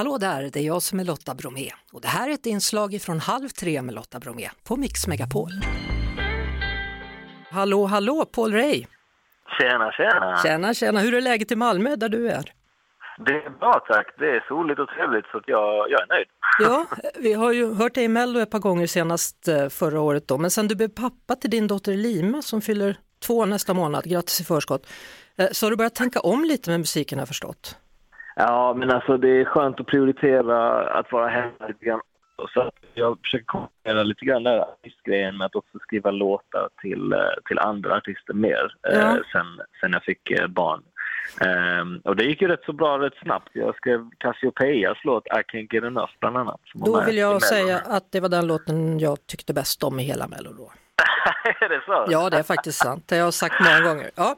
Hallå där, det är jag som är Lotta Bromé och det här är ett inslag från Halv tre med Lotta Bromé på Mix Megapol. Hallå, hallå, Paul Ray! Tjena, tjena! Tjena, tjena! Hur är läget i Malmö där du är? Det är bra tack. Det är soligt och trevligt så jag, jag är nöjd. Ja, vi har ju hört dig i Mello ett par gånger senast eh, förra året då, men sen du blev pappa till din dotter Lima som fyller två nästa månad, grattis i förskott, eh, så har du börjat tänka om lite med musiken har jag förstått. Ja, men alltså det är skönt att prioritera att vara hemma lite grann. Så jag försöker kombinera lite grann den artistgrejen med att också skriva låtar till, eh, till andra artister mer Ja. eh, sen, sen jag fick eh, barn. Ehm, och det gick ju rätt så bra rätt snabbt. Jag skrev Cassiopeias låt I Can't Get Enough bland annat. Då vill jag säga att det var den låten jag tyckte bäst om i hela Mello då. är det så? Ja, det är faktiskt sant, det har jag sagt många gånger. Ja,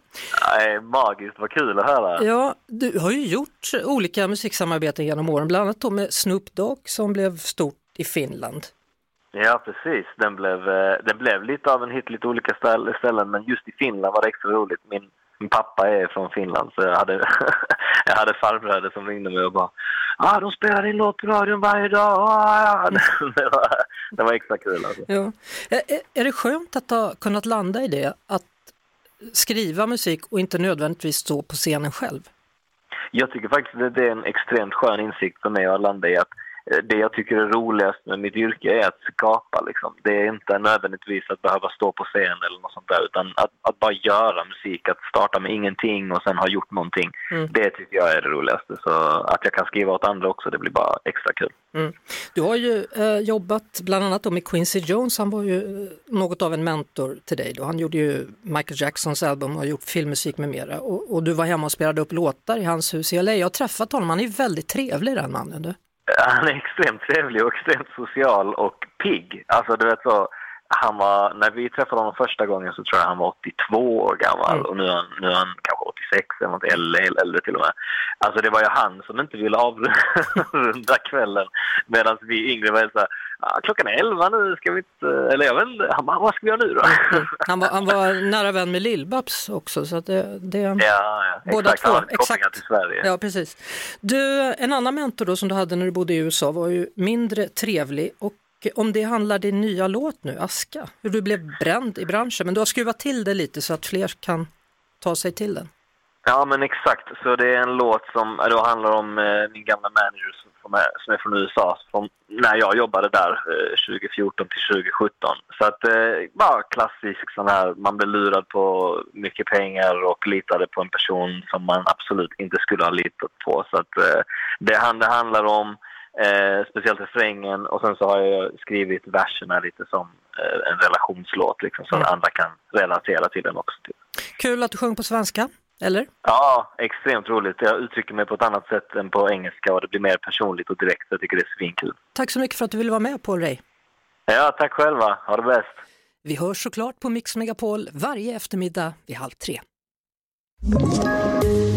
Nej, magiskt, vad kul att höra. ja du har ju gjort olika musiksamarbeten genom åren, bland annat då med Snoop Dogg som blev stort i Finland. Ja, precis. Den blev, eh, den blev lite av en hit, lite olika ställ- ställen, men just i Finland var det extra roligt. Min, min pappa är från Finland, så jag hade, jag hade farbröder som ringde mig och bara ah, de spelar din låt på radion varje dag. Ah, det, var, det var extra kul alltså. Ja. Är, det skönt att ha kunnat landa i det, att skriva musik och inte nödvändigtvis stå på scenen själv? Jag tycker faktiskt att det är en extremt skön insikt för mig att landa i att det jag tycker är roligast med mitt yrke är att skapa. Liksom. Det är inte nödvändigtvis att behöva stå på scen eller något sånt där, utan att, att bara göra musik, att starta med ingenting och sen ha gjort någonting. Mm. Det tycker jag är det roligaste. Så att jag kan skriva åt andra också, det blir bara extra kul. Mm. Du har ju eh, jobbat bland annat med Quincy Jones, han var ju eh, något av en mentor till dig då. Han gjorde ju Michael Jacksons album och gjort filmmusik med mera. Och, och du var hemma och spelade upp låtar i hans hus i LA. Jag har träffat honom, han är väldigt trevlig den mannen. Du. Han är extremt trevlig och extremt social och pigg. Alltså du vet så, han var, när vi träffade honom första gången så tror jag han var 82 år gammal Mm. och nu är, han, nu är han kanske 86 eller något, eller äldre till och med. Alltså det var ju han som inte ville avrunda kvällen medan vi yngre var så här, ah, klockan är 11 nu, ska vi inte, eller jag vet inte, han bara, vad ska vi göra nu då? Han, var, han var nära vän med Lill-Babs också. Så att det, det, ja, ja, Båda exakt. två, Han exakt. till Sverige. Ja, precis. Du, en annan mentor då som du hade när du bodde i USA var ju mindre trevlig och om det handlar din nya låt nu, Aska, hur du blev bränd i branschen, men du har skruvat till det lite så att fler kan ta sig till den. Ja, men exakt. Så det är en låt som då handlar om eh, min gamla manager som är, som är från USA, från när jag jobbade där eh, 2014 till 2017. Så att eh, bara klassisk sån här, man blev lurad på mycket pengar och litade på en person som man absolut inte skulle ha litat på. Så att eh, det, det handlar om Eh, speciellt refrängen och sen så har jag skrivit verserna lite som eh, en relationslåt liksom, så att Mm. andra kan relatera till den också. Kul att du sjöng på svenska, eller? Ja, extremt roligt. Jag uttrycker mig på ett annat sätt än på engelska och det blir mer personligt och direkt. Jag tycker det är svinkul. Tack så mycket för att du ville vara med Paul Ray. Ja, tack själva. Ha det bäst. Vi hörs såklart på Mix Megapol varje eftermiddag vid halv tre.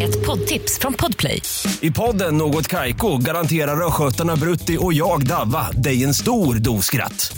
Ett poddtips från Podplay. I podden Något Kaiko garanterar östgötarna Brutti och jag, Davva, dig en stor dos skratt.